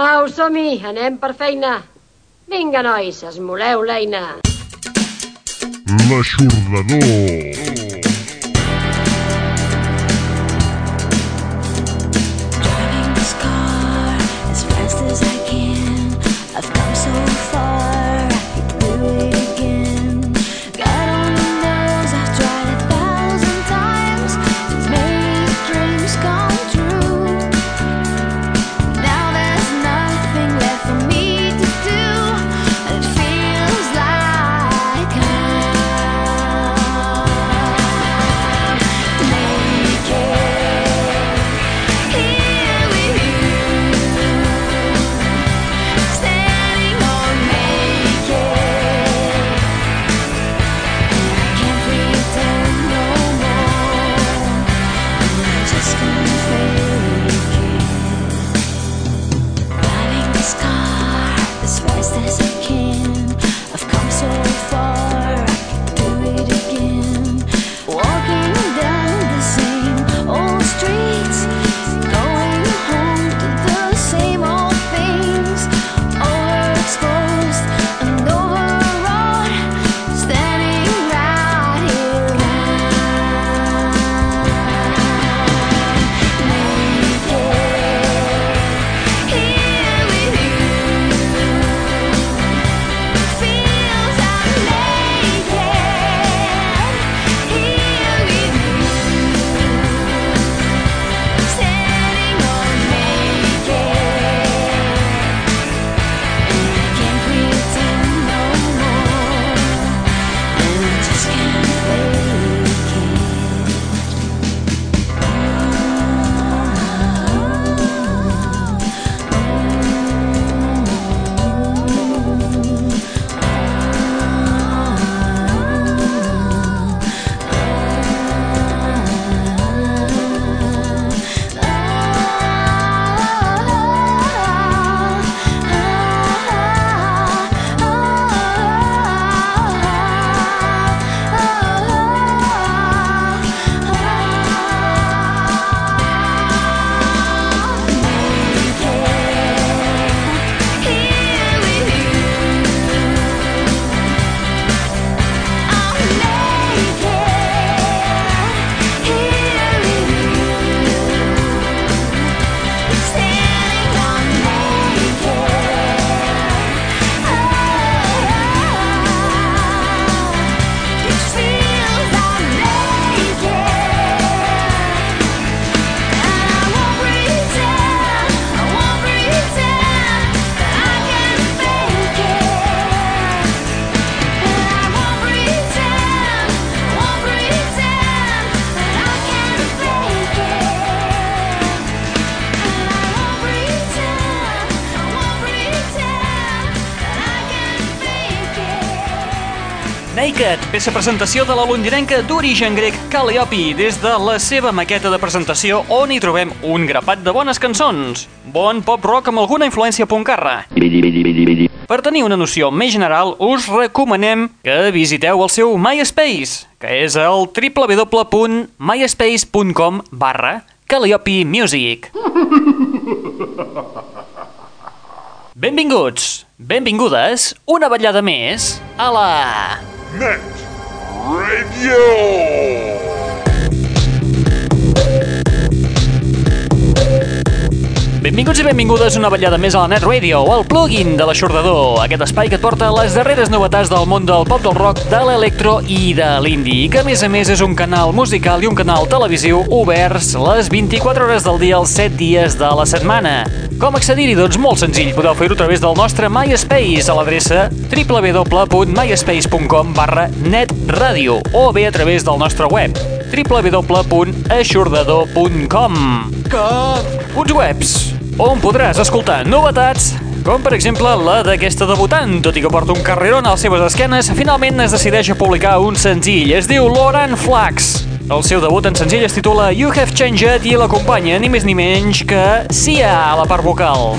Au, som-hi, anem per feina. Vinga, nois, esmoleu l'eina. L'aixordador. Naked, peça presentació de la londinenca d'origen grec Calliope des de la seva maqueta de presentació on hi trobem un grapat de bones cançons. Bon pop rock amb alguna influència puncarra. Per tenir una noció més general, us recomanem que visiteu el seu MySpace, que és el www.myspace.com barra Calliope Music. Benvinguts, benvingudes, una ballada més a la... Net Radio. Benvinguts i benvingudes una ballada més a la Net Radio, el plugin de l'aixordador, aquest espai que et porta les darreres novetats del món del pop del rock, de l'electro i de l'indie, i que a més a més és un canal musical i un canal televisiu oberts les 24 hores del dia, els 7 dies de la setmana. Com accedir-hi? Doncs molt senzill, podeu fer-ho a través del nostre MySpace a l'adreça www.myspace.com barra netradio o bé a través del nostre web www.aixordador.com Uns webs on podràs escoltar novetats com per exemple la d'aquesta debutant, tot i que porta un carrerón a les seves esquenes, finalment es decideix a publicar un senzill. Es diu Lauren Flax. El seu debut en senzill es titula You Have Changed i l'acompanya ni més ni menys que Sia a la part vocal.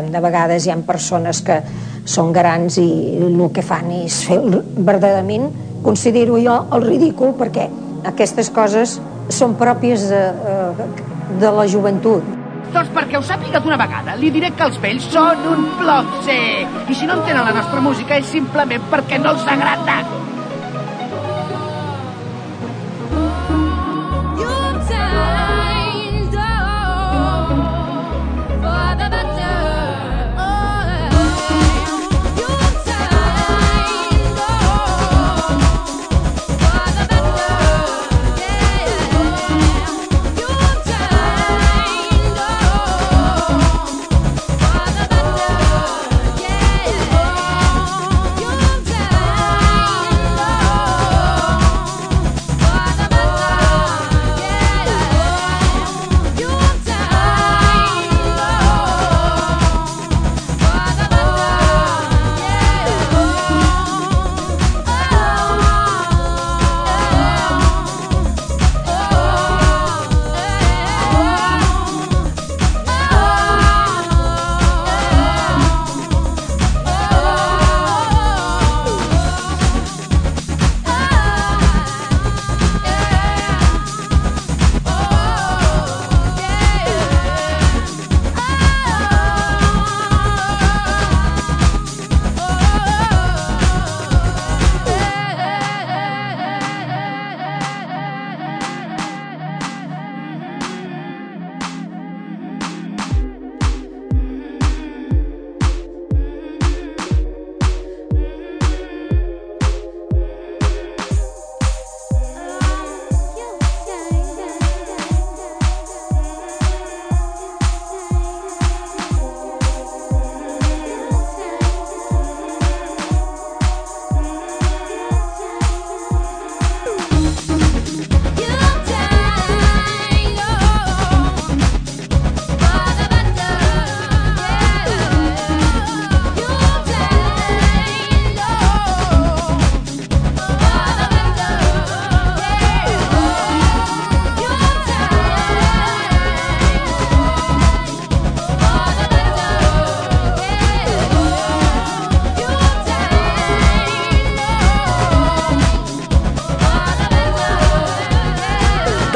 Escolta'm, de vegades hi ha persones que són grans i el que fan és fer verdaderament, considero jo, el ridícul, perquè aquestes coses són pròpies de, eh, de la joventut. Doncs perquè ho sàpiga d'una vegada, li diré que els vells són un plomse. I si no entenen la nostra música és simplement perquè no els agrada.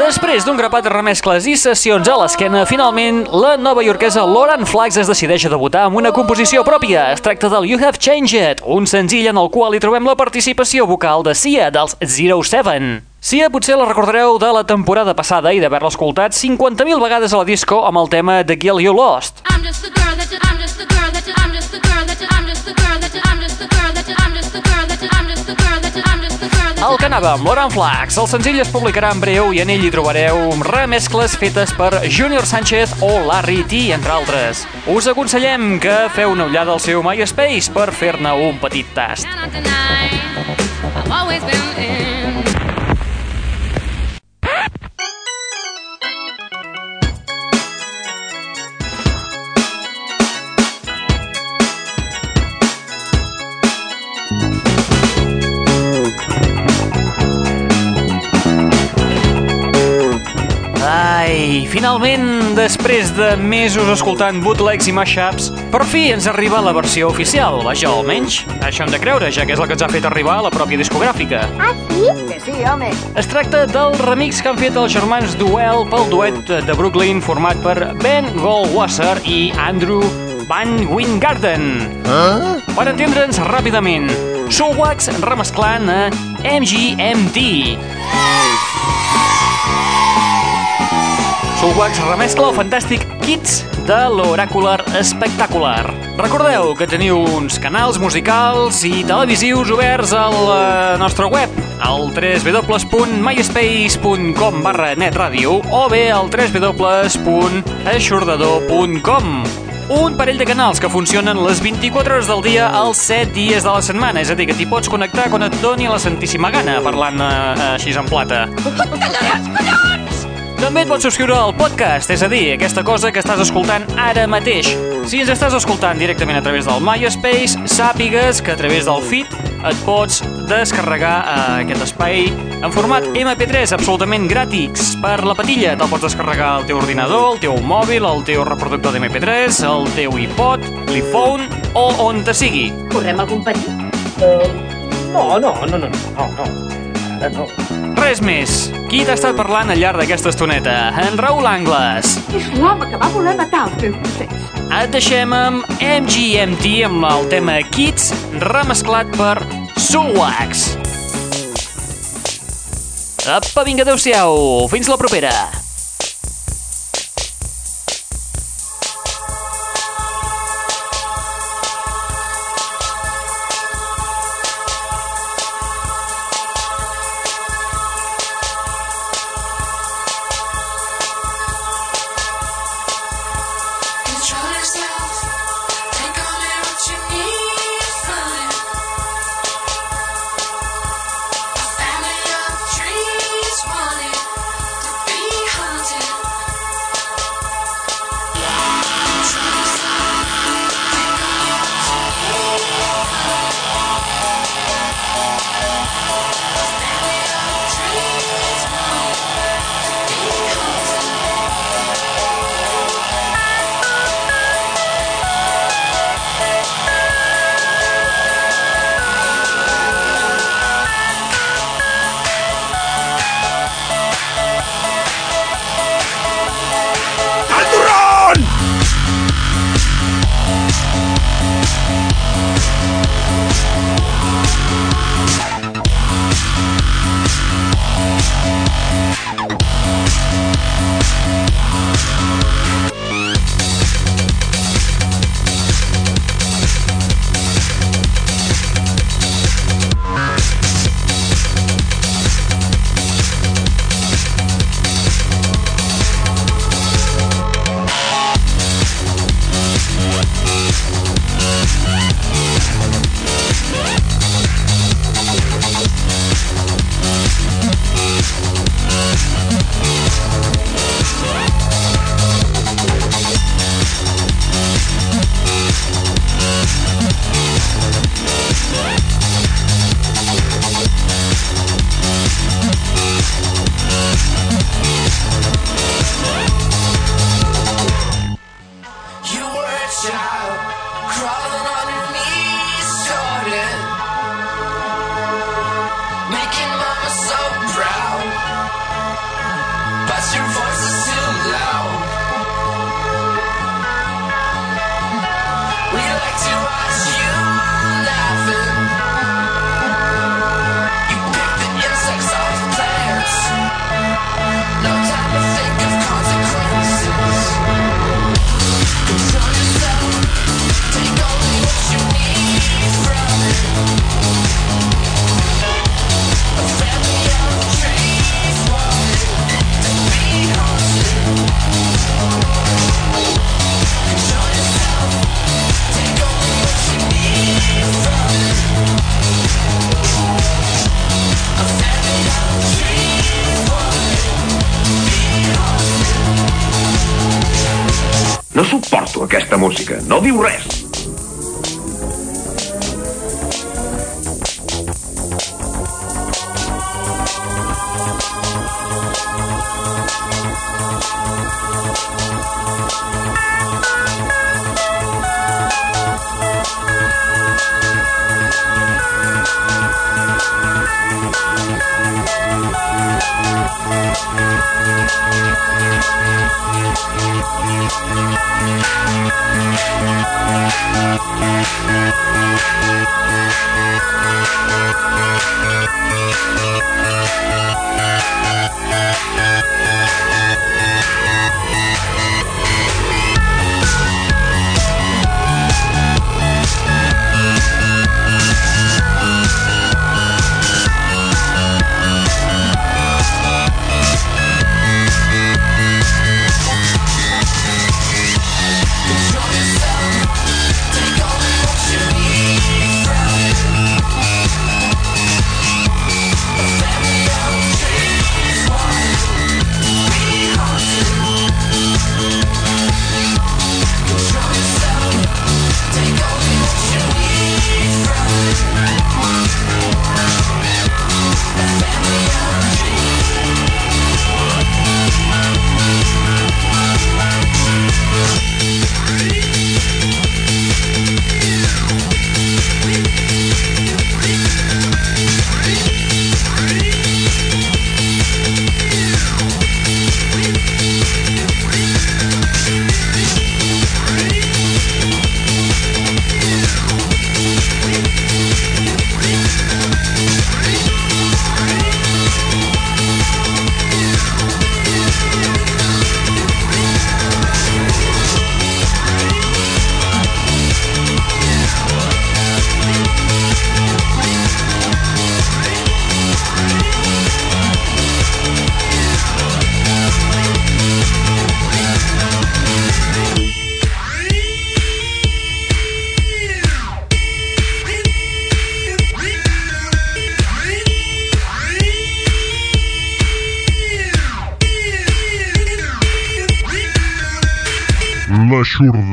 Després d'un grapat de remescles i sessions a l'esquena, finalment, la nova iorquesa Lauren Flags es decideix a debutar amb una composició pròpia. Es tracta del You Have Changed, un senzill en el qual hi trobem la participació vocal de Sia, dels Zero Seven. Sia potser la recordareu de la temporada passada i d'haver-la escoltat 50.000 vegades a la disco amb el tema The Girl You Lost. I'm just the girl that you, I'm just the girl El que anava Lauren Flags, el senzill es publicarà en breu i en ell hi trobareu remescles fetes per Junior Sánchez o Larry T, entre altres. Us aconsellem que feu una ullada al seu MySpace per fer-ne un petit tast. I've always been in. Finalment, després de mesos escoltant bootlegs i mashups, per fi ens arriba la versió oficial, vaja, almenys. Això hem de creure, ja que és la que ens ha fet arribar a la pròpia discogràfica. Que sí, home. Es tracta del remix que han fet els germans Duel pel duet de Brooklyn format per Ben Goldwasser i Andrew Van Wingarden. Eh? Per entendre'ns ràpidament, Soulwax remesclant a MGMT. Soulwax remescla el fantàstic Kids de l'Oracular Espectacular. Recordeu que teniu uns canals musicals i televisius oberts al nostre web, al www.myspace.com barra netradio o bé al www.aixordador.com un parell de canals que funcionen les 24 hores del dia els 7 dies de la setmana, és a dir, que t'hi pots connectar quan et doni la santíssima gana, parlant eh, així en plata. També et pots subscriure al podcast, és a dir, aquesta cosa que estàs escoltant ara mateix. Si ens estàs escoltant directament a través del MySpace, sàpigues que a través del feed et pots descarregar eh, aquest espai en format MP3 absolutament gratis per la patilla. Te'l pots descarregar al teu ordinador, al teu mòbil, al teu reproductor d'MP3, al teu iPod, l'iPhone o on te sigui. Correm algun perill? No, no, no, no, no, no, no. Ara no. Res més. Qui t'ha estat parlant al llarg d'aquesta estoneta? En Raül Angles. És l'home que va voler matar el teu procés. Et deixem amb MGMT amb el tema Kids remesclat per Soulwax. Apa, vinga, adeu-siau. Fins la propera. Suporto aquesta música, no diu res.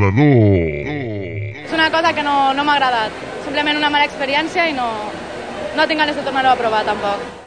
L'aixordador. És una cosa que no, no m'ha agradat. Simplement una mala experiència i no, no tinc ganes de tornar-ho a provar tampoc.